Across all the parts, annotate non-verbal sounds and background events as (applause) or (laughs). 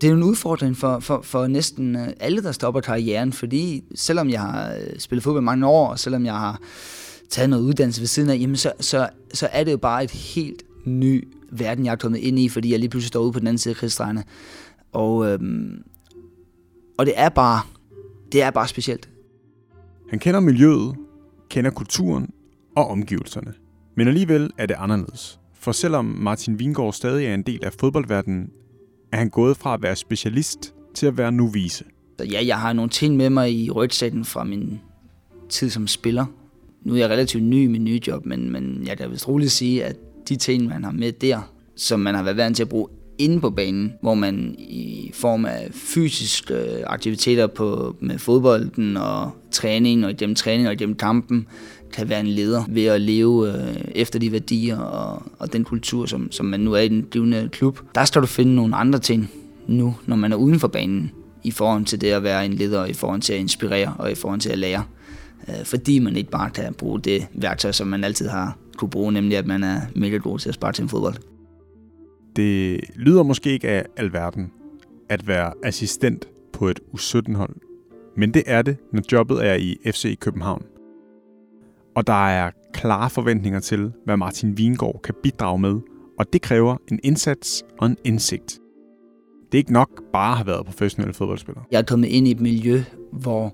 Det er jo en udfordring for, for, for næsten øh, alle, der stopper karrieren, fordi selvom jeg har øh, spillet fodbold mange år, og selvom jeg har taget noget uddannelse ved siden af, jamen så, så, så er det jo bare et helt ny verden, jeg er kommet ind i, fordi jeg lige pludselig står ude på den anden side af krigsdrejene. Og, øhm, og det er bare, det er bare specielt. Han kender miljøet, kender kulturen og omgivelserne. Men alligevel er det anderledes. For selvom Martin Vingård stadig er en del af fodboldverdenen, er han gået fra at være specialist til at være novise. Så ja, jeg har nogle ting med mig i rygsækken fra min tid som spiller. Nu er jeg relativt ny i min nye job, men, men jeg kan vist roligt sige, at de ting, man har med der, som man har været vant til at bruge inde på banen, hvor man i form af fysiske øh, aktiviteter på, med fodbolden og træning, og igennem træning og igennem kampen, kan være en leder ved at leve øh, efter de værdier og, og den kultur, som, som man nu er i den blivende klub. Der skal du finde nogle andre ting nu, når man er uden for banen, i forhold til det at være en leder, i forhold til at inspirere og i forhold til at lære. Øh, fordi man ikke bare kan bruge det værktøj, som man altid har kunne bruge, nemlig at man er mega god til at spare til en fodbold. Det lyder måske ikke af alverden at være assistent på et U17-hold, men det er det, når jobbet er i FC København. Og der er klare forventninger til, hvad Martin Vingård kan bidrage med, og det kræver en indsats og en indsigt. Det er ikke nok bare at have været professionel fodboldspiller. Jeg er kommet ind i et miljø, hvor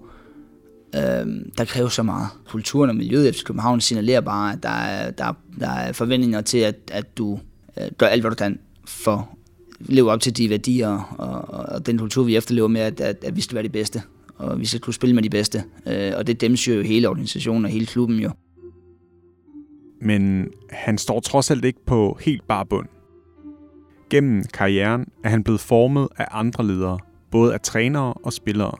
øh, der kræver så meget. Kulturen og miljøet i København signalerer bare, at der er, der, der er forventninger til, at, at du øh, gør alt, hvad du kan for at leve op til de værdier og, og den kultur, vi efterlever med, at, at, at vi skal være de bedste, og vi skal kunne spille med de bedste. Øh, og det dæmmer jo hele organisationen og hele klubben jo. Men han står trods alt ikke på helt bare bund. Gennem karrieren er han blevet formet af andre ledere, både af trænere og spillere.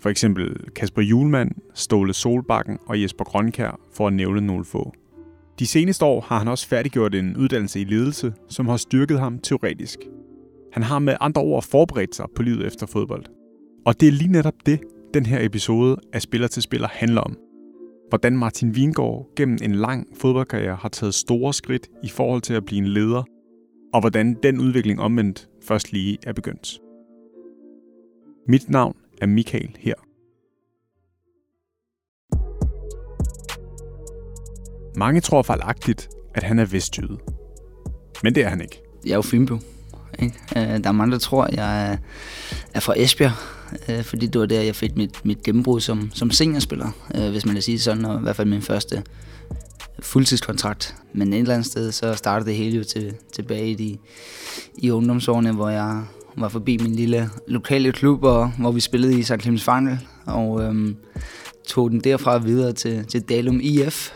For eksempel Kasper Julemand, Ståle Solbakken og Jesper Grønkær, for at nævne nogle få. De seneste år har han også færdiggjort en uddannelse i ledelse, som har styrket ham teoretisk. Han har med andre ord forberedt sig på livet efter fodbold. Og det er lige netop det, den her episode af Spiller til Spiller handler om. Hvordan Martin Vingård gennem en lang fodboldkarriere har taget store skridt i forhold til at blive en leder, og hvordan den udvikling omvendt først lige er begyndt. Mit navn er Michael her. Mange tror fejlagtigt, at han er vestjyde. Men det er han ikke. Jeg er jo Fynbo. Ikke? Øh, der er mange, der tror, at jeg er fra Esbjerg, øh, fordi det var der, jeg fik mit, mit gennembrud som, som seniorspiller, øh, hvis man kan sige sådan, og i hvert fald min første fuldtidskontrakt. Men et eller andet sted, så startede det hele jo til, tilbage i, de, i ungdomsårene, hvor jeg var forbi min lille lokale klub, og, hvor vi spillede i St. Clemens Final, og øhm, tog den derfra videre til, til Dalum IF,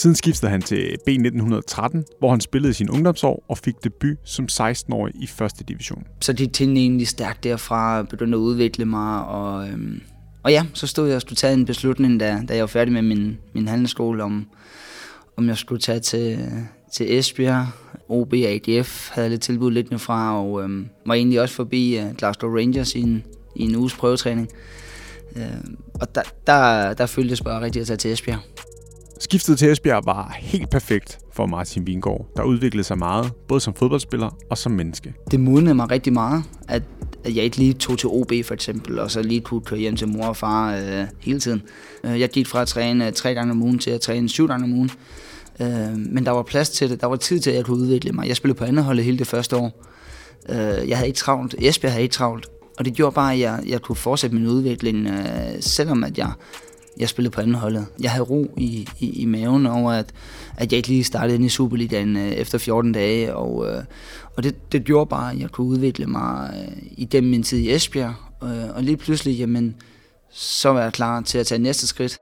Siden skiftede han til B1913, hvor han spillede sin ungdomsår og fik debut som 16-årig i første division. Så det tændte egentlig stærkt derfra, begyndte at udvikle mig, og, øhm, og ja, så stod jeg og skulle tage en beslutning, da, da jeg var færdig med min, min handelsskole, om, om jeg skulle tage til, til Esbjerg. OB AGF havde lidt tilbud lidt fra, og øhm, var egentlig også forbi uh, Glasgow Rangers i en, i en uges prøvetræning. Øh, og der, der, der føltes det bare rigtigt at tage til Esbjerg. Skiftet til Esbjerg var helt perfekt for Martin Vingård, der udviklede sig meget, både som fodboldspiller og som menneske. Det modnede mig rigtig meget, at, at jeg ikke lige tog til OB for eksempel, og så lige kunne køre hjem til mor og far øh, hele tiden. Øh, jeg gik fra at træne øh, tre gange om ugen til at træne syv gange om ugen. Øh, men der var plads til det, der var tid til, at jeg kunne udvikle mig. Jeg spillede på andet hold hele det første år. Øh, jeg havde ikke travlt, Esbjerg havde ikke travlt, og det gjorde bare, at jeg, jeg kunne fortsætte min udvikling, øh, selvom at jeg jeg spillede på anden holdet. Jeg havde ro i, i, i maven over, at, at jeg ikke lige startede ind i Superligaen øh, efter 14 dage, og, øh, og det, det gjorde bare, at jeg kunne udvikle mig øh, igennem min tid i Esbjerg, øh, og lige pludselig, jamen, så var jeg klar til at tage næste skridt.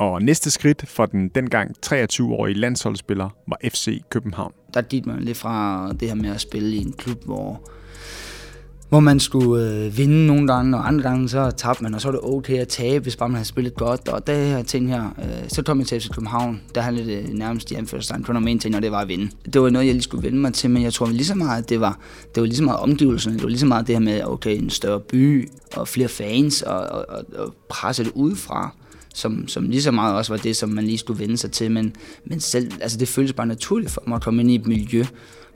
Og næste skridt for den dengang 23-årige landsholdsspiller var FC København. Der gik man lidt fra det her med at spille i en klub, hvor hvor man skulle øh, vinde nogle gange, og andre gange så tabte man, og så var det okay at tabe, hvis bare man havde spillet godt, og det her ting her, øh, så kom jeg til FC København, der handlede det øh, nærmest i anførselstegn kun om én ting, og det var at vinde. Det var noget, jeg lige skulle vende mig til, men jeg tror lige så meget, det var, det var lige så meget omgivelserne, det var lige så meget det her med, okay, en større by, og flere fans, og, og, og, og presse det udefra som, som lige så meget også var det, som man lige skulle vende sig til, men, men selv, altså det føltes bare naturligt for mig at komme ind i et miljø,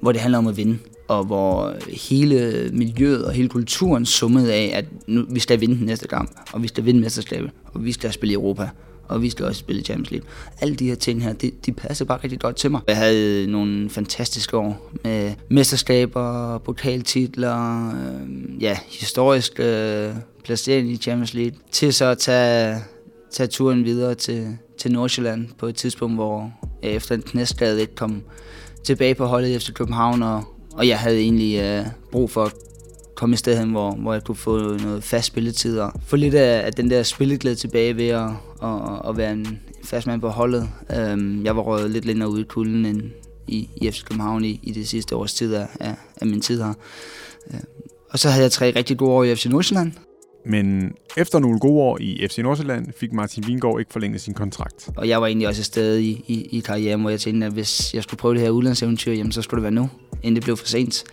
hvor det handler om at vinde og hvor hele miljøet og hele kulturen summede af, at nu, vi skal vinde den næste kamp, og vi skal vinde mesterskabet, og vi skal spille i Europa, og vi skal også spille Champions League. Alle de her ting her, de, de passer bare rigtig godt til mig. Jeg havde nogle fantastiske år med mesterskaber, pokaltitler, øh, ja, historisk øh, placering i Champions League, til så at tage, tage turen videre til, til Nordsjælland på et tidspunkt, hvor jeg efter en knæskade ikke kom tilbage på holdet efter København, og, og jeg havde egentlig øh, brug for at komme et sted hen, hvor, hvor jeg kunne få noget fast spilletid og få lidt af, af den der spilleglæde tilbage ved at, at, at være en fast mand på holdet. Øhm, jeg var røget lidt længere ude i kulden end i, i FC København i, i det sidste års tid af, af, af min tid her. Øhm, og så havde jeg tre rigtig gode år i FC Nordsjælland. Men efter nogle gode år i FC Nordsjælland fik Martin Vingård ikke forlænget sin kontrakt. Og jeg var egentlig også et sted i, i, i karrieren, hvor jeg tænkte, at hvis jeg skulle prøve det her udlandseventyr, jamen så skulle det være nu, inden det blev for sent.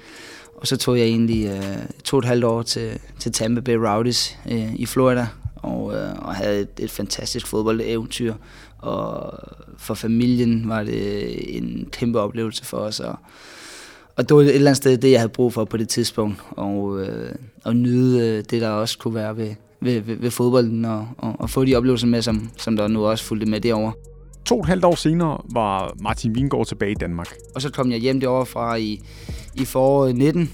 Og så tog jeg egentlig øh, to og et halvt år til, til Tampa Bay Rowdies øh, i Florida, og, øh, og havde et, et fantastisk fodboldeventyr. Og for familien var det en kæmpe oplevelse for os. Og, og det var et eller andet sted det, jeg havde brug for på det tidspunkt. Og, øh, og nyde øh, det, der også kunne være ved, ved, ved, ved fodbolden, og, og, og få de oplevelser med, som, som der nu også fulgte med derovre. To og et halvt år senere var Martin Vingård tilbage i Danmark. Og så kom jeg hjem derovre fra i, i foråret 19,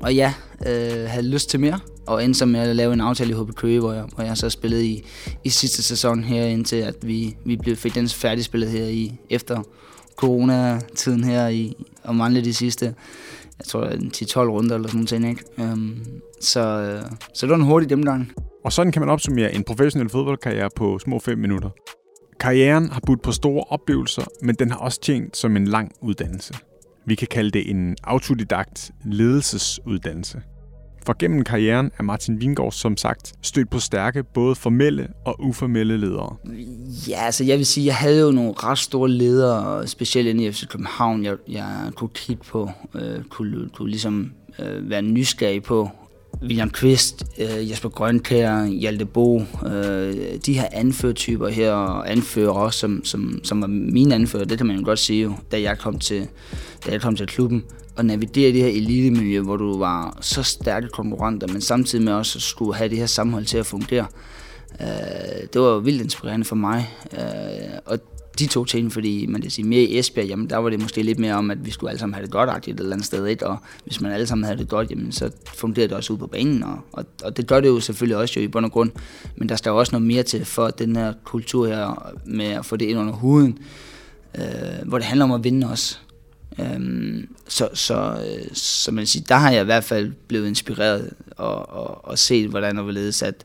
og ja, øh, havde lyst til mere. Og endte så med at lave en aftale i HB Køge, hvor jeg, hvor jeg så spillede i, i sidste sæson her, indtil at vi, vi blev, fik den færdigspillet her i efter corona-tiden her i, og manglede de sidste, jeg tror, 10-12 runder eller sådan noget. Ikke? Um, så, øh, så det var en hurtig gennemgang. Og sådan kan man opsummere en professionel fodboldkarriere på små 5 minutter. Karrieren har budt på store oplevelser, men den har også tjent som en lang uddannelse. Vi kan kalde det en autodidakt ledelsesuddannelse. For gennem karrieren er Martin Vingård som sagt stødt på stærke både formelle og uformelle ledere. Ja, altså jeg vil sige, jeg havde jo nogle ret store ledere, specielt inde i FC København, jeg, jeg kunne kigge på, øh, kunne, kunne ligesom øh, være nysgerrig på, William Kvist, øh, Jesper Grønkær, Hjalte Bo, øh, de her anførtyper her, og anfører også, som, som, som var mine anfører, det kan man jo godt sige jo, da jeg kom til, da jeg kom til klubben. Og navigere i det her elitemiljø, hvor du var så stærke konkurrenter, men samtidig med også skulle have det her sammenhold til at fungere. Øh, det var vildt inspirerende for mig. Øh, og de to ting, fordi man kan sige mere i Esbjerg, jamen der var det måske lidt mere om, at vi skulle alle sammen have det godt et eller andet sted, ikke? og hvis man alle sammen havde det godt, jamen så fungerede det også ud på banen, og, og, og det gør det jo selvfølgelig også jo i bund og grund, men der skal jo også noget mere til for den her kultur her med at få det ind under huden, øh, hvor det handler om at vinde også. Øhm, så, så, øh, så man siger, der har jeg i hvert fald blevet inspireret og, og, og set, hvordan og hvorledes, at,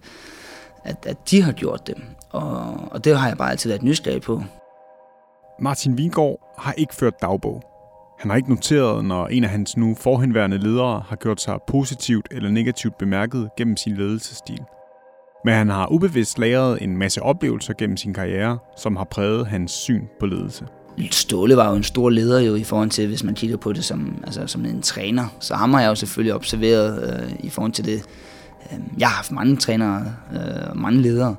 at, at de har gjort det. Og, og det har jeg bare altid været nysgerrig på. Martin Vingård har ikke ført dagbog. Han har ikke noteret, når en af hans nu forhenværende ledere har gjort sig positivt eller negativt bemærket gennem sin ledelsesstil. Men han har ubevidst lagret en masse oplevelser gennem sin karriere, som har præget hans syn på ledelse. Ståle var jo en stor leder jo i forhold til, hvis man kigger på det som, altså, som en træner. Så ham har jeg jo selvfølgelig observeret øh, i forhold til det. Øh, jeg har haft mange trænere øh, og øh, mange ledere,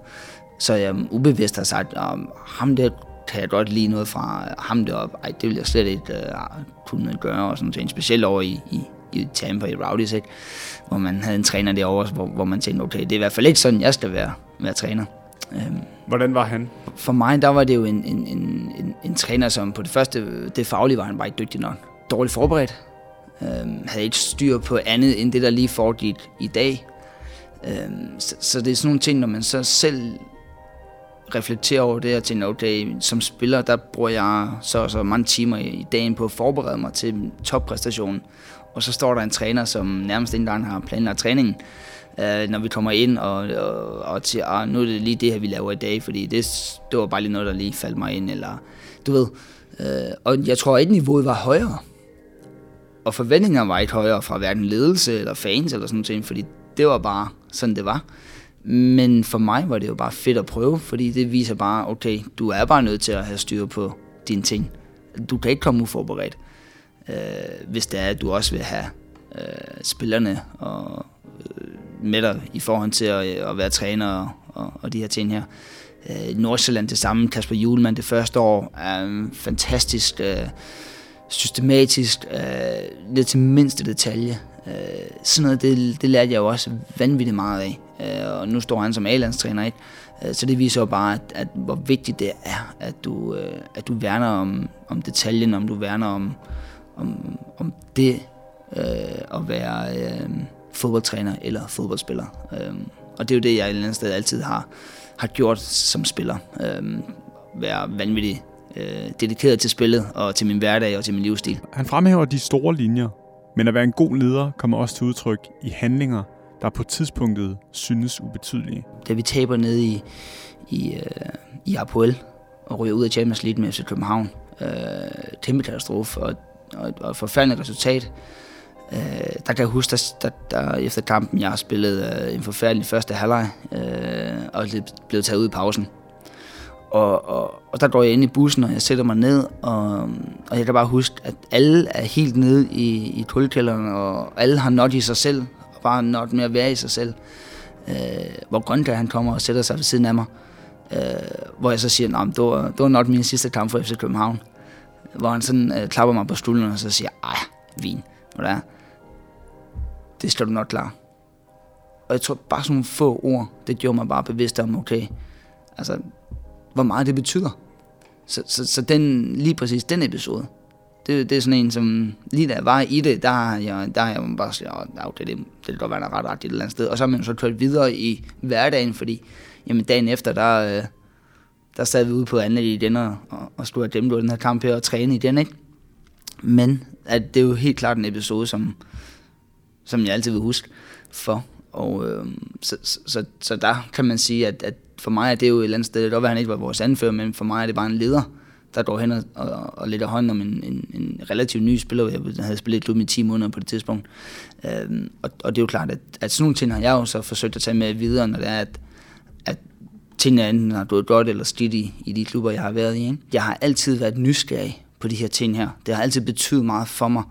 så jeg ubevidst har sagt, at ham der kan jeg godt lide noget fra ham deroppe. Ej, det vil jeg slet ikke øh, kunne gøre, og sådan noget. Specielt over i, i, i Tampa i Rowdies, ikke? hvor man havde en træner derovre, hvor, hvor man tænkte, okay, det er i hvert fald ikke sådan, jeg skal være, være træner. Um, Hvordan var han? For mig, der var det jo en, en, en, en, en træner, som på det første, det faglige var han bare ikke dygtig nok. Dårligt forberedt. Øhm, havde ikke styr på andet, end det, der lige foregik i dag. Øhm, så, så det er sådan nogle ting, når man så selv reflektere over det og tænke, okay, som spiller, der bruger jeg så så mange timer i dagen på at forberede mig til toppræstationen. Og så står der en træner, som nærmest ikke engang har planlagt træningen, øh, når vi kommer ind og, og, og til, ah, nu er det lige det her, vi laver i dag, fordi det, det var bare lige noget, der lige faldt mig ind, eller du ved. Øh, og jeg tror at niveauet var højere. Og forventningerne var ikke højere fra hverken ledelse eller fans eller sådan noget, fordi det var bare sådan, det var. Men for mig var det jo bare fedt at prøve, fordi det viser bare, okay, du er bare nødt til at have styr på dine ting. Du kan ikke komme uforberedt, øh, hvis det er, at du også vil have øh, spillerne og, med dig i forhold til at, øh, at være træner og, og, og de her ting her. Øh, Nordsjælland det samme, Kasper Julemand det første år er en fantastisk øh, systematisk, øh, lidt til mindste detalje. Øh, sådan noget, det, det lærte jeg jo også vanvittigt meget af. Øh, og nu står han som A-landstræner, ikke? Øh, så det viser jo bare, at, at hvor vigtigt det er, at du, øh, at du værner om, om detaljen, om du værner om, om, om det øh, at være øh, fodboldtræner eller fodboldspiller. Øh, og det er jo det, jeg et eller andet sted altid har, har gjort som spiller. Øh, være vanvittigt øh, dedikeret til spillet og til min hverdag og til min livsstil. Han fremhæver de store linjer, men at være en god leder kommer også til udtryk i handlinger, der på tidspunktet synes ubetydelige. Da vi taber ned i, i, øh, i APOL og ryger ud af Champions League med FC København, øh, kæmpe katastrofe og, og, og et forfærdeligt resultat, øh, der kan jeg huske, der, der, der efter kampen, jeg har spillet øh, en forfærdelig første halvleg, øh, og det blev taget ud i pausen. Og, og, og der går jeg ind i bussen, og jeg sætter mig ned, og, og jeg kan bare huske, at alle er helt nede i, i kulkælderen, og alle har not i sig selv, og bare not med at være i sig selv. Øh, hvor Grønkær han kommer og sætter sig ved siden af mig, øh, hvor jeg så siger, at det var, det var not min sidste kamp for FC København. Hvor han sådan øh, klapper mig på stolen, og så siger, ej, vin, hvor der er. Det skal du nok klare. Og jeg tror bare sådan nogle få ord, det gjorde mig bare bevidst om, okay, altså hvor meget det betyder. Så, så, så den, lige præcis den episode, det, det er sådan en, som lige da jeg var i det, der har jeg, der har jeg bare sagt, ja, det, det, det kan godt være, der ret et eller andet sted. Og så har man så kørt videre i hverdagen, fordi jamen, dagen efter, der, øh, der sad vi ude på andet i den og, og skulle have gennemgået den her kamp her og træne i den, ikke? Men at det er jo helt klart en episode, som, som jeg altid vil huske for. Og øh, så, så, så, der kan man sige, at, at for mig er det jo et eller andet sted, det kan han ikke var vores anfører, men for mig er det bare en leder, der går hen og, og, og lægger hånden om en, en, en relativt ny spiller. Jeg havde spillet i klubben i 10 måneder på det tidspunkt. Øh, og, og det er jo klart, at, at sådan nogle ting har jeg jo så forsøgt at tage med videre, når det er, at, at tingene enten har gået godt eller skidt i, i de klubber, jeg har været i. Ikke? Jeg har altid været nysgerrig på de her ting her. Det har altid betydet meget for mig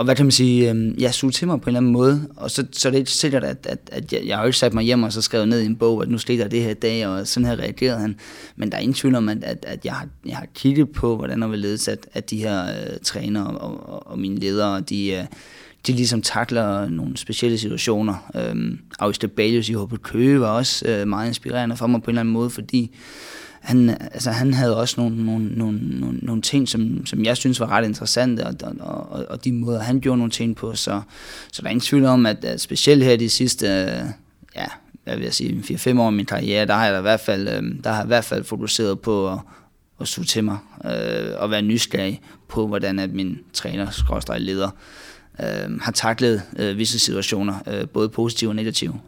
og hvad kan man sige, øh, jeg suger til mig på en eller anden måde, og så, så er det ikke sikkert, at, at, at jeg, jeg har jo ikke sat mig hjem og så skrevet ned i en bog, at nu skete der det her dag, og sådan her reagerede han. Men der er ingen tvivl om, at, at, at jeg, har, jeg har kigget på, hvordan jeg vil ledes, at, at de her øh, trænere og, og, og mine ledere, de, øh, de ligesom takler nogle specielle situationer. Øh, August Balius i HB Køge var også øh, meget inspirerende for mig på en eller anden måde, fordi han, altså, han havde også nogle, nogle, nogle, nogle, nogle ting, som, som jeg synes var ret interessante, og, og, og, og de måder, han gjorde nogle ting på. Så, så der er ingen tvivl om, at, at specielt her de sidste, ja, hvad vil jeg sige, 4-5 år af min karriere, der har jeg i hvert fald, øhm, der har jeg i hvert fald fokuseret på at, at suge til mig, øh, og være nysgerrig på, hvordan at min træner, skråstrej leder, øh, har taklet øh, visse situationer, øh, både positive og negative.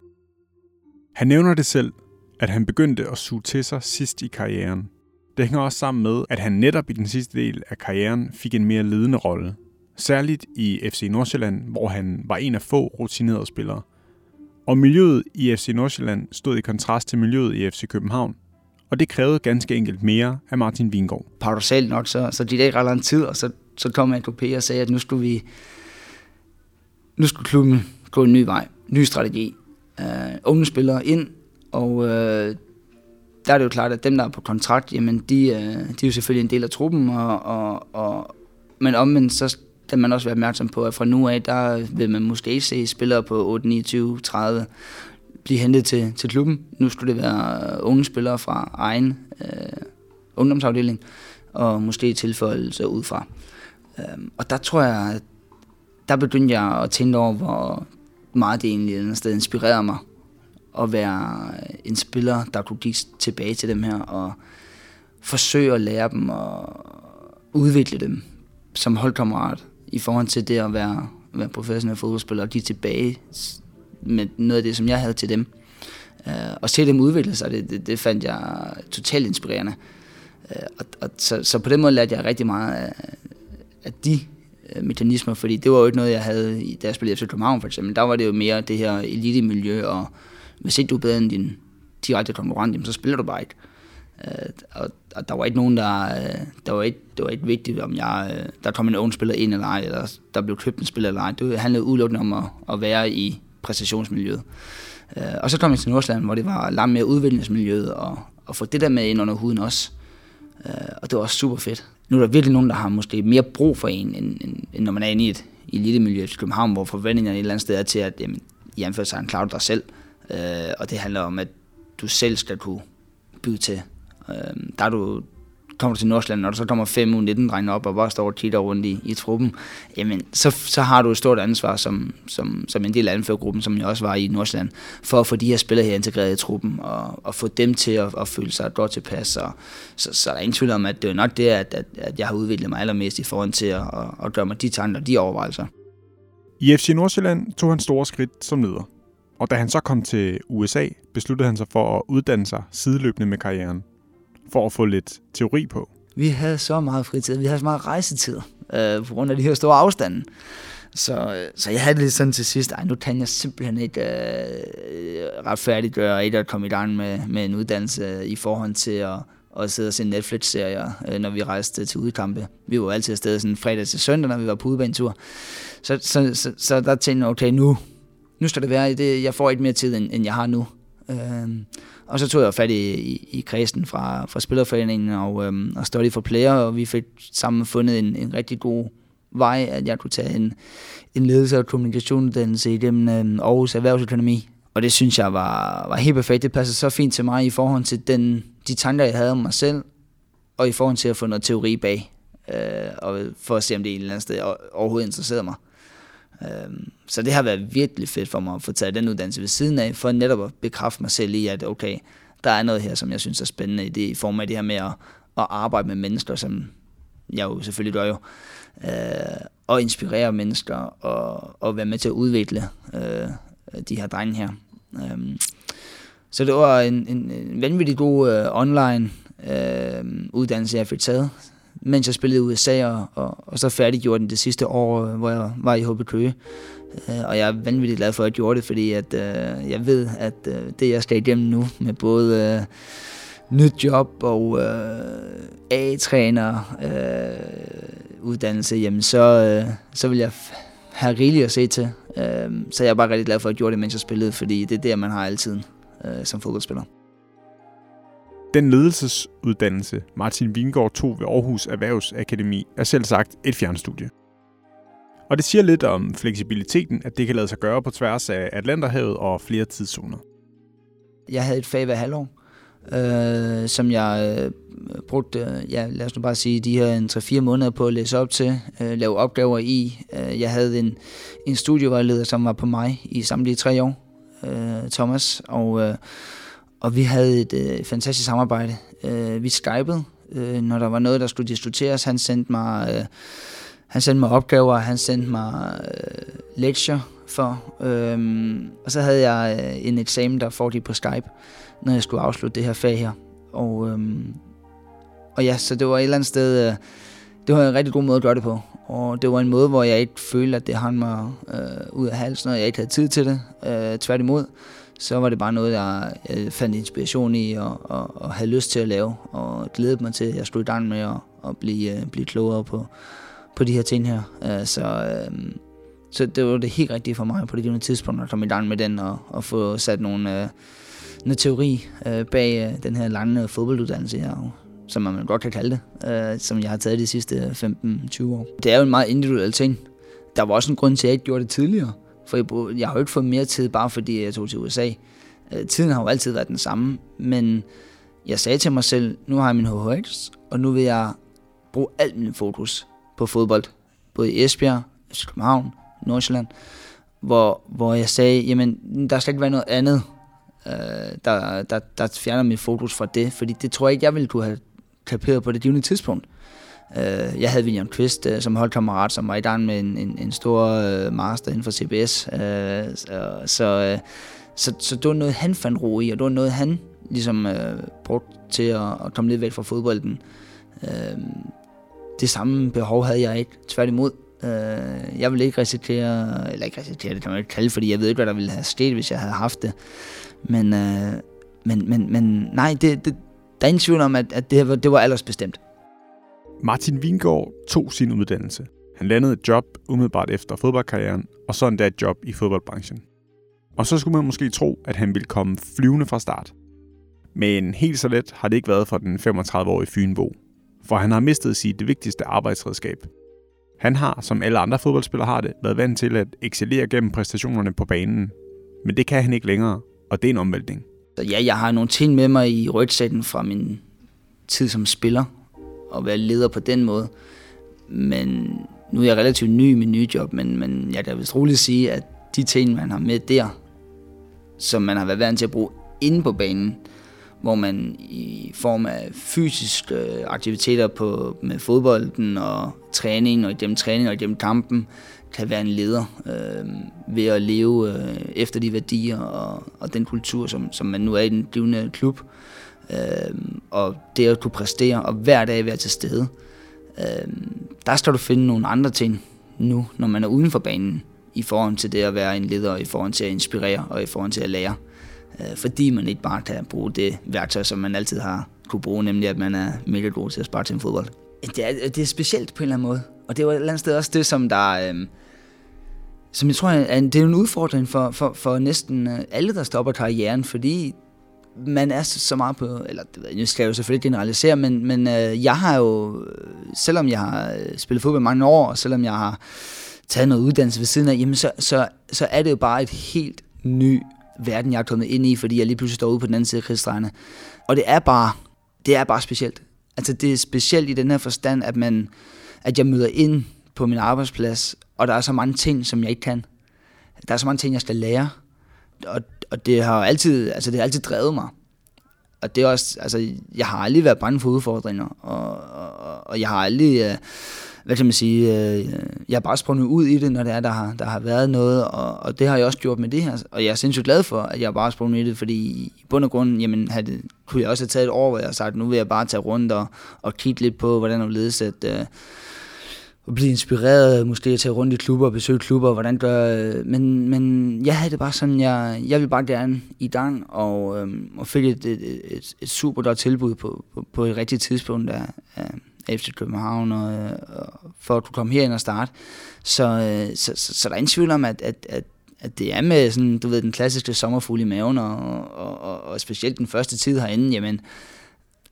Han nævner det selv, at han begyndte at suge til sig sidst i karrieren. Det hænger også sammen med, at han netop i den sidste del af karrieren fik en mere ledende rolle. Særligt i FC Nordsjælland, hvor han var en af få rutinerede spillere. Og miljøet i FC Nordsjælland stod i kontrast til miljøet i FC København. Og det krævede ganske enkelt mere af Martin Vingård. Paradoxalt nok, så, så de ikke ret lang tid, og så, så kom AKP og sagde, at nu skulle vi nu skulle klubben gå en ny vej, ny strategi. Uh, unge spillere ind, og øh, der er det jo klart, at dem, der er på kontrakt, jamen de, øh, de er jo selvfølgelig en del af truppen, og, og, og, men omvendt så skal man også være opmærksom på, at fra nu af, der vil man måske ikke se spillere på 8, 29, 30 blive hentet til, til klubben. Nu skulle det være unge spillere fra egen øh, ungdomsafdeling, og måske tilføjelser udefra. Øh, og der tror jeg, der begyndte jeg at tænke over, hvor meget det egentlig sted inspirerer mig at være en spiller, der kunne give tilbage til dem her, og forsøge at lære dem og udvikle dem som holdkammerat i forhold til det at være, være professionel fodboldspiller og give tilbage med noget af det, som jeg havde til dem. Uh, og se dem udvikle sig, det, det, det fandt jeg totalt inspirerende. Uh, og, og så, så på den måde lærte jeg rigtig meget af, af de uh, mekanismer, fordi det var jo ikke noget, jeg havde, da jeg spillede FC København for eksempel. Der var det jo mere det her elite-miljø og hvis ikke du er bedre end din direkte konkurrent, så spiller du bare ikke. Uh, og, og der var ikke nogen, der, øh, der var ikke, det var ikke vigtigt, om jeg, øh, der kom en ung spiller ind eller ej, eller der blev købt en spiller eller ej. Det handlede udelukkende om at, at være i præstationsmiljøet. Uh, og så kom jeg til Nordsjælland, hvor det var langt mere udviklingsmiljøet, og, og få det der med ind under huden også. Uh, og det var også super fedt. nu er der virkelig nogen, der har måske mere brug for en, end, end, end når man er inde i et elitemiljø i København, hvor forventningerne et eller andet sted er til, at jamen, i anførselstegn klarer dig selv. Øh, Øh, og det handler om, at du selv skal kunne byde til. Øh, der er du, kommer du til Nordsjælland, når der så kommer 5 u 19 drenge op og bare står og kigger rundt i, i truppen, jamen, så, så har du et stort ansvar som, som, som en del af anførgruppen, som jeg også var i Nordsjælland, for at få de her spillere her integreret i truppen, og, og få dem til at, at føle sig godt tilpas. Og, så, så der er ingen tvivl om, at det er nok det, at, at, at jeg har udviklet mig allermest i forhold til at, at, at gøre mig de tanker og de overvejelser. I FC Nordsjælland tog han store skridt som leder. Og da han så kom til USA, besluttede han sig for at uddanne sig sideløbende med karrieren for at få lidt teori på. Vi havde så meget fritid, vi havde så meget rejsetid øh, på grund af de her store afstande. Så, øh, så jeg havde det lidt sådan til sidst, ej, nu kan jeg simpelthen ikke øh, øh retfærdiggøre ikke at komme i gang med, med en uddannelse øh, i forhold til at, at sidde og se Netflix-serier, øh, når vi rejste til udkampe. Vi var altid afsted sådan fredag til søndag, når vi var på udbanetur. Så, så, så, så der tænkte jeg, okay, nu, nu skal det være, det, jeg får ikke mere tid, end, end jeg har nu. Øh, og så tog jeg fat i, i, i kredsen fra, fra Spillerforeningen og, øhm, og Study for Player, og vi fik sammen fundet en, en rigtig god vej, at jeg kunne tage en, en ledelse- og kommunikationsuddannelse igennem øhm, Aarhus Erhvervsøkonomi. Og det synes jeg var, var helt perfekt. Det passede så fint til mig i forhold til den, de tanker, jeg havde om mig selv, og i forhold til at få noget teori bag, øh, og for at se, om det et eller andet sted overhovedet interesserede mig. Øhm, så det har været virkelig fedt for mig at få taget den uddannelse ved siden af, for netop at bekræfte mig selv i, at okay, der er noget her, som jeg synes er spændende i, det, i form af det her med at, at arbejde med mennesker, som jeg jo selvfølgelig gør jo, øh, og inspirere mennesker og, og være med til at udvikle øh, de her drenge her. Øhm, så det var en, en, en vanvittig god øh, online øh, uddannelse, jeg fik taget, mens jeg spillede i USA, og, og, og så færdiggjorde den det sidste år, øh, hvor jeg var i HB Køge. Øh, og jeg er vanvittigt glad for, at jeg gjorde det, fordi at, øh, jeg ved, at øh, det, jeg skal igennem nu, med både øh, nyt job og øh, A-træner øh, uddannelse, jamen så, øh, så vil jeg have rigeligt at se til. Øh, så jeg er bare rigtig glad for, at jeg gjorde det, mens jeg spillede, fordi det er der, man har altid øh, som fodboldspiller. Den ledelsesuddannelse, Martin Vingård tog ved Aarhus Erhvervsakademi, er selv sagt et fjernstudie. Og det siger lidt om fleksibiliteten, at det kan lade sig gøre på tværs af Atlanterhavet og flere tidszoner. Jeg havde et fag hver halvår, øh, som jeg øh, brugte, ja, lad os nu bare sige, de her 3-4 måneder på at læse op til, øh, lave opgaver i. Øh, jeg havde en, en studievejleder, som var på mig i samtlige tre år, øh, Thomas, og øh, og vi havde et øh, fantastisk samarbejde. Øh, vi skypede, øh, når der var noget, der skulle diskuteres. Han sendte mig, øh, han sendte mig opgaver, han sendte mig øh, lektier for. Øh, og så havde jeg øh, en eksamen, der foregik på Skype, når jeg skulle afslutte det her fag her. Og, øh, og ja, så det var et eller andet sted... Øh, det var en rigtig god måde at gøre det på. Og det var en måde, hvor jeg ikke følte, at det hang mig øh, ud af halsen, og jeg ikke havde tid til det. Øh, tværtimod så var det bare noget, jeg, jeg fandt inspiration i og, og, og havde lyst til at lave, og glædede mig til, at jeg skulle i gang med at, at blive, uh, blive klogere på, på de her ting her. Uh, så, uh, så det var det helt rigtige for mig på det givende tidspunkt at komme i gang med den og, og få sat nogle, uh, noget teori uh, bag uh, den her lange fodbolduddannelse, her, som man godt kan kalde det, uh, som jeg har taget de sidste 15-20 år. Det er jo en meget individuel ting. Der var også en grund til, at jeg ikke gjorde det tidligere. For jeg, jeg har jo ikke fået mere tid, bare fordi jeg tog til USA. Øh, tiden har jo altid været den samme, men jeg sagde til mig selv, nu har jeg min HHX, og nu vil jeg bruge alt min fokus på fodbold. Både i Esbjerg, København, Nordsjælland, hvor, hvor jeg sagde, jamen, der skal ikke være noget andet, øh, der, der, der fjerner min fokus fra det, fordi det tror jeg ikke, jeg ville kunne have kaperet på det givende tidspunkt. Øh, jeg havde William Quist øh, som holdkammerat, som var i gang med en, en, en stor øh, master inden for CBS. Øh, så, så, øh, så, så det var noget, han fandt ro i, og det var noget, han ligesom øh, brugte til at, at komme lidt væk fra fodbolden. Øh, det samme behov havde jeg ikke, tværtimod. Øh, jeg ville ikke risikere, eller ikke risikere, det kan man ikke kalde, fordi jeg ved ikke, hvad der ville have sket, hvis jeg havde haft det. Men, øh, men, men, men nej, det, det, der er ingen tvivl om, at, at det, var, det var aldersbestemt. Martin Vingård tog sin uddannelse. Han landede et job umiddelbart efter fodboldkarrieren, og så endda et job i fodboldbranchen. Og så skulle man måske tro, at han ville komme flyvende fra start. Men helt så let har det ikke været for den 35-årige Fynbo. for han har mistet sit vigtigste arbejdsredskab. Han har, som alle andre fodboldspillere har det, været vant til at excellere gennem præstationerne på banen. Men det kan han ikke længere, og det er en omvæltning. Så ja, jeg har nogle ting med mig i rygsækken fra min tid som spiller, og være leder på den måde. Men nu er jeg relativt ny i min nye job, men, men jeg kan vist roligt sige, at de ting, man har med der, som man har været vant til at bruge inde på banen, hvor man i form af fysiske øh, aktiviteter på, med fodbolden og træning, og igennem træning og igennem kampen, kan være en leder øh, ved at leve øh, efter de værdier og, og den kultur, som, som man nu er i den givende klub. Øh, og det at kunne præstere og hver dag være til stede. Øh, der skal du finde nogle andre ting nu, når man er uden for banen, i forhold til det at være en leder, i forhold til at inspirere og i forhold til at lære. Øh, fordi man ikke bare kan bruge det værktøj, som man altid har kunne bruge, nemlig at man er mega god til at spare til en fodbold. Det er, det er specielt på en eller anden måde. Og det var et eller andet sted også det, som der... Øh, som jeg tror, at det er en udfordring for, for, for næsten alle, der stopper karrieren, fordi man er så meget på, eller nu skal jeg jo selvfølgelig generalisere, men, men øh, jeg har jo, øh, selvom jeg har øh, spillet fodbold mange år, og selvom jeg har taget noget uddannelse ved siden af, jamen så, så, så er det jo bare et helt ny verden, jeg er kommet ind i, fordi jeg lige pludselig står ude på den anden side af krigsdrejene. Og det er bare, det er bare specielt. Altså det er specielt i den her forstand, at, man, at jeg møder ind på min arbejdsplads, og der er så mange ting, som jeg ikke kan. Der er så mange ting, jeg skal lære. Og, og det har altid, altså det har altid drevet mig. Og det er også, altså, jeg har aldrig været bange for udfordringer, og, og, og jeg har aldrig, øh, hvad kan man sige, øh, jeg har bare sprunget ud i det, når det er, der har, der har været noget, og, og det har jeg også gjort med det her. Og jeg er sindssygt glad for, at jeg bare har sprunget i det, fordi i bund og grund, jamen, havde, kunne jeg også have taget et år, hvor jeg har sagt, nu vil jeg bare tage rundt og, og kigge lidt på, hvordan det ledes, at, øh, at blive inspireret, måske at tage rundt i klubber og besøge klubber, hvordan gør, øh, men, men jeg havde det bare sådan, jeg, jeg ville bare gerne i gang, og, øhm, og fik et, et, et, et super godt tilbud på, på, på et rigtigt tidspunkt af, af, FC København, og, øh, og for at kunne komme herind og starte. Så, øh, så, så, så der er ingen tvivl om, at, at, at, at det er med sådan, du ved, den klassiske sommerfugl i maven, og, og, og, og specielt den første tid herinde, jamen,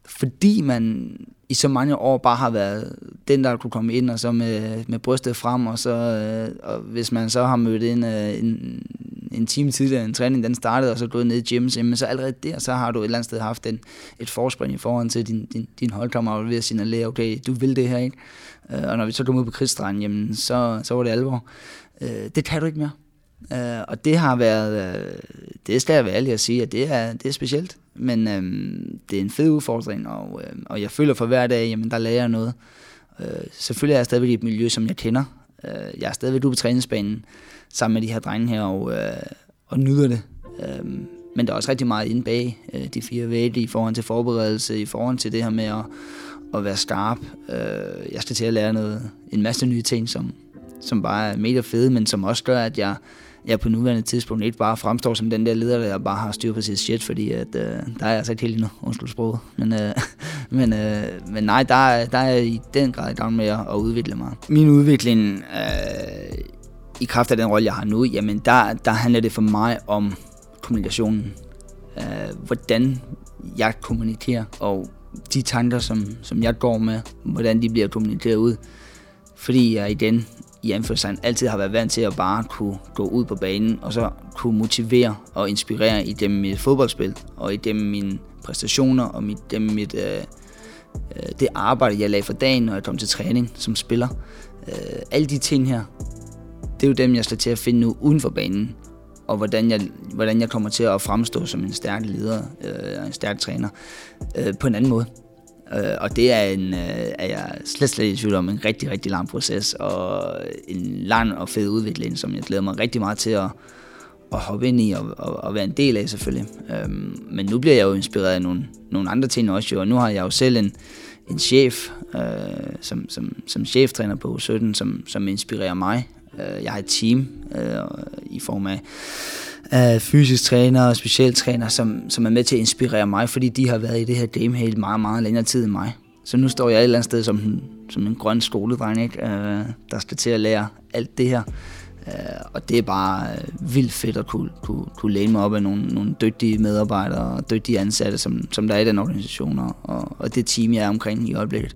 fordi man i så mange år bare har været den, der kunne komme ind, og så med, med brystet frem, og så øh, og hvis man så har mødt ind øh, en, en time tidligere, en træning den startede, og så gået ned i gym, så, så allerede der, så har du et eller andet sted haft en, et forspring i forhold til din, din, din holdkammerat ved at signalere, okay, du vil det her, ikke? Øh, og når vi så kom ud på krigsstranden, jamen, så, så var det alvor. Øh, det kan du ikke mere. Øh, og det har været, øh, det skal jeg være ærlig at sige, at det er, det er specielt, men øh, det er en fed udfordring, og, øh, og jeg føler for hver dag, jamen der lærer jeg noget. Øh, selvfølgelig er jeg stadigvæk i et miljø, som jeg kender. Øh, jeg er stadigvæk ude på træningsbanen sammen med de her drenge her, og, øh, og nyder det. Øh, men der er også rigtig meget inde bag øh, de fire vægge i forhold til forberedelse, i forhold til det her med at, at være skarp. Øh, jeg skal til at lære noget, en masse nye ting, som, som bare er mega fede, men som også gør, at jeg jeg på nuværende tidspunkt ikke bare fremstår som den der leder, der bare har styr på sit shit, fordi at, øh, der er jeg altså ikke helt endnu, undskyld sproget. Men, øh, (laughs) men, øh, men nej, der, der er jeg i den grad i gang med at, at udvikle mig. Min udvikling øh, i kraft af den rolle, jeg har nu, jamen der, der handler det for mig om kommunikationen. Øh, hvordan jeg kommunikerer, og de tanker, som, som jeg går med, hvordan de bliver kommunikeret ud. Fordi jeg igen i anførselstegn altid har været vant til at bare kunne gå ud på banen, og så kunne motivere og inspirere i dem mit fodboldspil, og i dem mine præstationer, og mit, dem mit, øh, øh, det arbejde, jeg lagde for dagen, når jeg kom til træning som spiller. Øh, alle de ting her, det er jo dem, jeg skal til at finde nu uden for banen, og hvordan jeg, hvordan jeg kommer til at fremstå som en stærk leder øh, og en stærk træner øh, på en anden måde. Øh, og det er, en, øh, er jeg slet, slet i tvivl om en rigtig, rigtig lang proces, og en lang og fed udvikling, som jeg glæder mig rigtig meget til at, at hoppe ind i og, og, og være en del af selvfølgelig. Øhm, men nu bliver jeg jo inspireret af nogle, nogle andre ting også, jo, og nu har jeg jo selv en, en chef, øh, som, som, som cheftræner på 17, som, som inspirerer mig. Øh, jeg har et team øh, i form af af fysisk træner og specialtræner, som, som er med til at inspirere mig, fordi de har været i det her game helt meget, meget længere tid end mig. Så nu står jeg et eller andet sted som, som en grøn skoledreng, ikke? Øh, der skal til at lære alt det her. Øh, og det er bare øh, vildt fedt at kunne, kunne, kunne læne mig op af nogle, nogle dygtige medarbejdere og dygtige ansatte, som, som der er i den organisation, og, og det team, jeg er omkring i øjeblikket.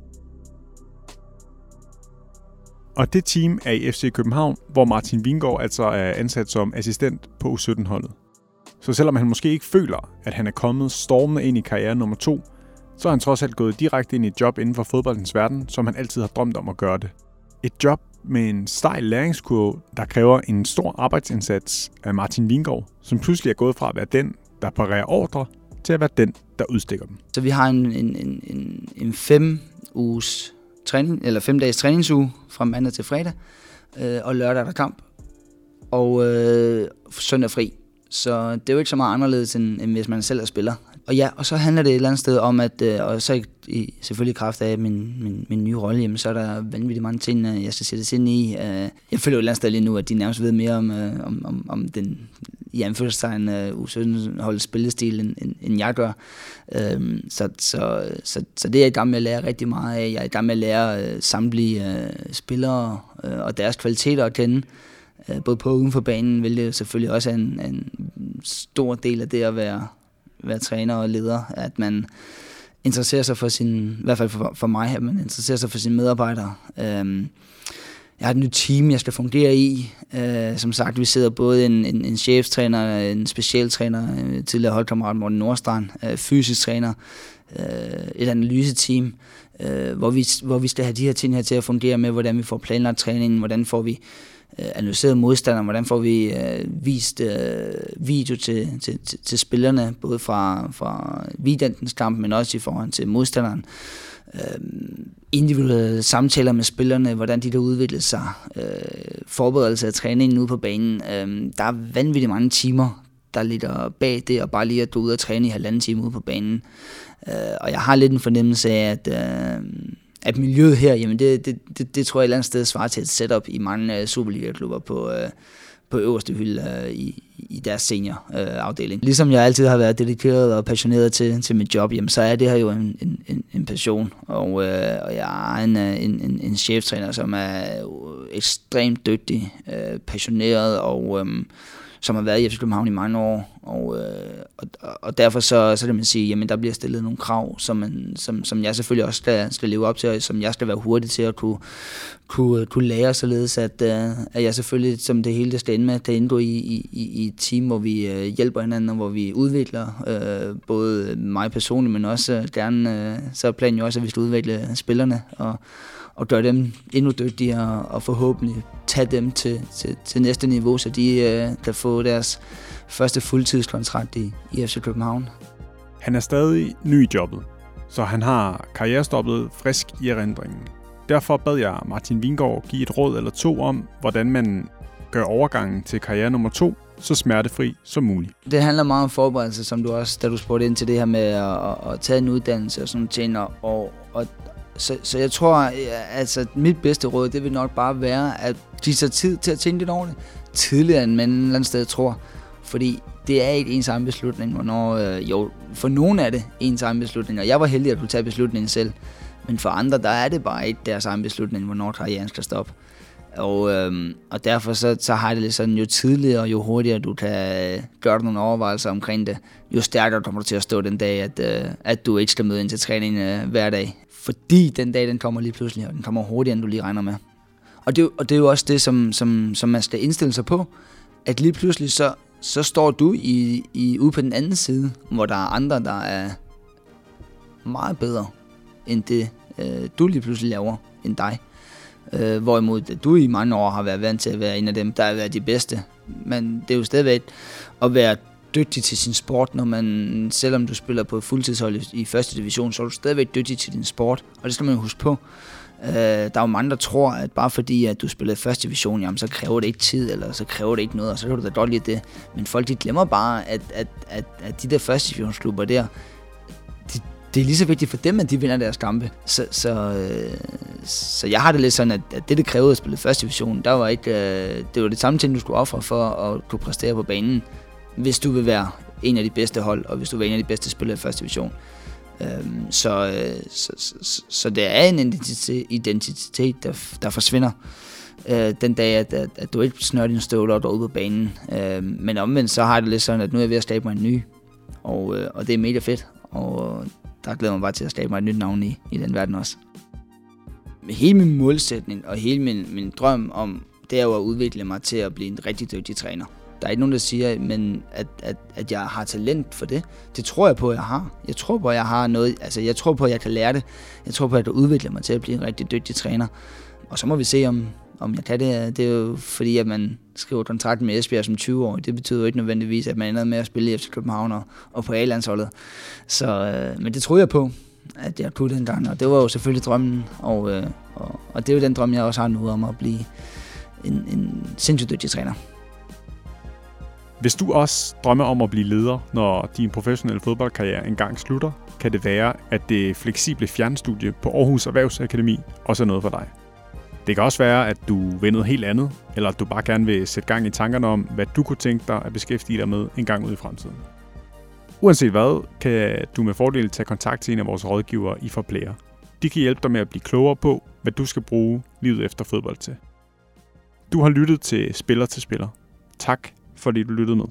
Og det team er i FC København, hvor Martin Vingård altså er ansat som assistent på U17-holdet. Så selvom han måske ikke føler, at han er kommet stormende ind i karriere nummer to, så er han trods alt gået direkte ind i et job inden for fodboldens verden, som han altid har drømt om at gøre det. Et job med en stejl læringskurve, der kræver en stor arbejdsindsats af Martin Vingård, som pludselig er gået fra at være den, der parerer ordre, til at være den, der udstikker dem. Så vi har en, en, en, en, en fem uges træning, eller fem dages træningsuge fra mandag til fredag, øh, og lørdag er der kamp, og øh, søndag fri. Så det er jo ikke så meget anderledes, end, end hvis man selv er spiller. Og ja, og så handler det et eller andet sted om, at, øh, og så i, selvfølgelig i kraft af min, min, min nye rolle, jamen, så er der vanvittigt mange ting, øh, jeg skal sætte ind i. Øh, jeg føler jo et eller andet sted lige nu, at de nærmest ved mere om, øh, om, om, om den i anførselstegn øh, uh, U17-holdets spillestil, end, end, end jeg gør. Uh, så, så, så, så det er jeg i gang med at lære rigtig meget af. Jeg er i gang med at lære øh, samtlige øh, spillere øh, og deres kvaliteter at kende. øh, både på og uden for banen, hvilket selvfølgelig også er en, en stor del af det at være, være træner og leder, at man interesserer sig for sin, i hvert fald for, for mig, at man interesserer sig for sine medarbejdere. Øh, jeg har et nyt team, jeg skal fungere i. Øh, som sagt, vi sidder både en, en, en cheftræner, en specialtræner, øh, tidligere holdkammerat Morten Nordstrand, øh, fysisk træner, øh, et analyseteam, øh, hvor, vi, hvor vi skal have de her ting her til at fungere med, hvordan vi får planlagt træningen, hvordan får vi øh, analyseret modstanderen, hvordan får vi øh, vist øh, video til, til, til, til spillerne, både fra, fra weekendens kamp, men også i forhold til modstanderen øh, Øhm, individuelle samtaler med spillerne, hvordan de der udviklet sig, øh, forberedelse af træningen ude på banen. Øh, der er vanvittigt mange timer, der ligger bag det, og bare lige at gå ud og træne i halvanden time ude på banen. Øh, og jeg har lidt en fornemmelse af, at, øh, at miljøet her, jamen det, det, det, det tror jeg et eller andet sted svarer til et setup i mange øh, Superliga-klubber på, Øh, på øverste hylde øh, i, i deres seniorafdeling. Øh, ligesom jeg altid har været dedikeret og passioneret til, til mit job, jamen, så er det her jo en, en, en passion. Og, øh, og jeg er en, øh, en, en, en cheftræner, som er ekstremt dygtig, øh, passioneret og... Øh, som har været i FC København i mange år, og, øh, og, og derfor så, så kan man sige, jamen der bliver stillet nogle krav, som, man, som, som jeg selvfølgelig også skal, skal leve op til, og som jeg skal være hurtig til at kunne, kunne, kunne lære, således at, øh, at jeg selvfølgelig, som det hele det skal ende med, kan indgå i, i, i et team, hvor vi øh, hjælper hinanden, og hvor vi udvikler øh, både mig personligt, men også gerne, øh, så er planen jo også, at vi skal udvikle spillerne, og, og gøre dem endnu dygtigere, og forhåbentlig tage dem til, til, til næste niveau, så de øh, kan få deres første fuldtidskontrakt i, i FC København. Han er stadig ny i jobbet, så han har karrierestoppet frisk i erindringen. Derfor bad jeg Martin Vingård give et råd eller to om, hvordan man gør overgangen til karriere nummer to så smertefri som muligt. Det handler meget om forberedelse, som du også, da du spurgte ind til det her med at, at, at tage en uddannelse og sådan ting, og, og så, så jeg tror, øh, altså mit bedste råd, det vil nok bare være, at de tager tid til at tænke lidt over det, tidligere end man et eller andet sted tror. Fordi det er ikke ens egen beslutning, hvornår, øh, jo, for nogen er det ens egen beslutning, og jeg var heldig at kunne tage beslutningen selv. Men for andre, der er det bare ikke deres egen beslutning, hvornår karrieren skal stoppe. Og, øhm, og derfor så, så har det lidt sådan, jo tidligere og jo hurtigere du kan øh, gøre nogle overvejelser omkring det, jo stærkere kommer du til at stå den dag, at, øh, at du ikke skal møde ind til træning øh, hver dag. Fordi den dag, den kommer lige pludselig, og den kommer hurtigere, end du lige regner med. Og det, og det er jo også det, som, som, som man skal indstille sig på, at lige pludselig så, så står du i, i, ude på den anden side, hvor der er andre, der er meget bedre end det, øh, du lige pludselig laver, end dig. Øh, hvorimod du i mange år har været vant til at være en af dem, der har været de bedste. Men det er jo stadigvæk at være dygtig til sin sport, når man, selvom du spiller på fuldtidshold i første division, så er du stadigvæk dygtig til din sport, og det skal man huske på. Øh, der er jo mange, der tror, at bare fordi at du spiller i første division, jamen, så kræver det ikke tid, eller så kræver det ikke noget, og så kan du da godt lide det. Men folk de glemmer bare, at, at, at, at de der første divisionsklubber der, de, det er lige så vigtigt for dem, at de vinder deres kampe. Så, så, øh, så jeg har det lidt sådan, at, at det, det krævede at spille første division, der var ikke, øh, det var det samme ting, du skulle ofre for at kunne præstere på banen hvis du vil være en af de bedste hold, og hvis du vil være en af de bedste spillere i første division. Øhm, så, øh, så, så, så det er en identitet, identitet der, der forsvinder øh, den dag, at, at, at du ikke snører dine støvler derude på banen. Øh, men omvendt så har det lidt sådan, at nu er jeg ved at skabe mig en ny, og, øh, og det er mega fedt, og der glæder mig bare til at skabe mig et nyt navn i, i den verden også. hele min målsætning og hele min, min drøm om, det er jo at udvikle mig til at blive en rigtig dygtig træner. Der er ikke nogen, der siger, men at, at, at jeg har talent for det. Det tror jeg på, at jeg har. Jeg tror på, at jeg har noget. Altså, jeg tror på, at jeg kan lære det. Jeg tror på, at jeg udvikler udvikle mig til at blive en rigtig dygtig træner. Og så må vi se, om, om jeg kan det. Det er jo fordi, at man skriver kontrakt med Esbjerg som 20 år. Det betyder jo ikke nødvendigvis, at man ender med at spille i FC København og, og på A-landsholdet. Så, øh, men det tror jeg på, at jeg kunne den gang. Og det var jo selvfølgelig drømmen. Og, øh, og, og det er jo den drøm, jeg også har nu om at blive en, en sindssygt dygtig træner. Hvis du også drømmer om at blive leder, når din professionelle fodboldkarriere engang slutter, kan det være, at det fleksible fjernstudie på Aarhus Erhvervsakademi også er noget for dig. Det kan også være, at du vil noget helt andet, eller at du bare gerne vil sætte gang i tankerne om, hvad du kunne tænke dig at beskæftige dig med en gang ud i fremtiden. Uanset hvad, kan du med fordel tage kontakt til en af vores rådgivere i Forplayer. De kan hjælpe dig med at blive klogere på, hvad du skal bruge livet efter fodbold til. Du har lyttet til Spiller til Spiller. Tak, fordi du lyttede med.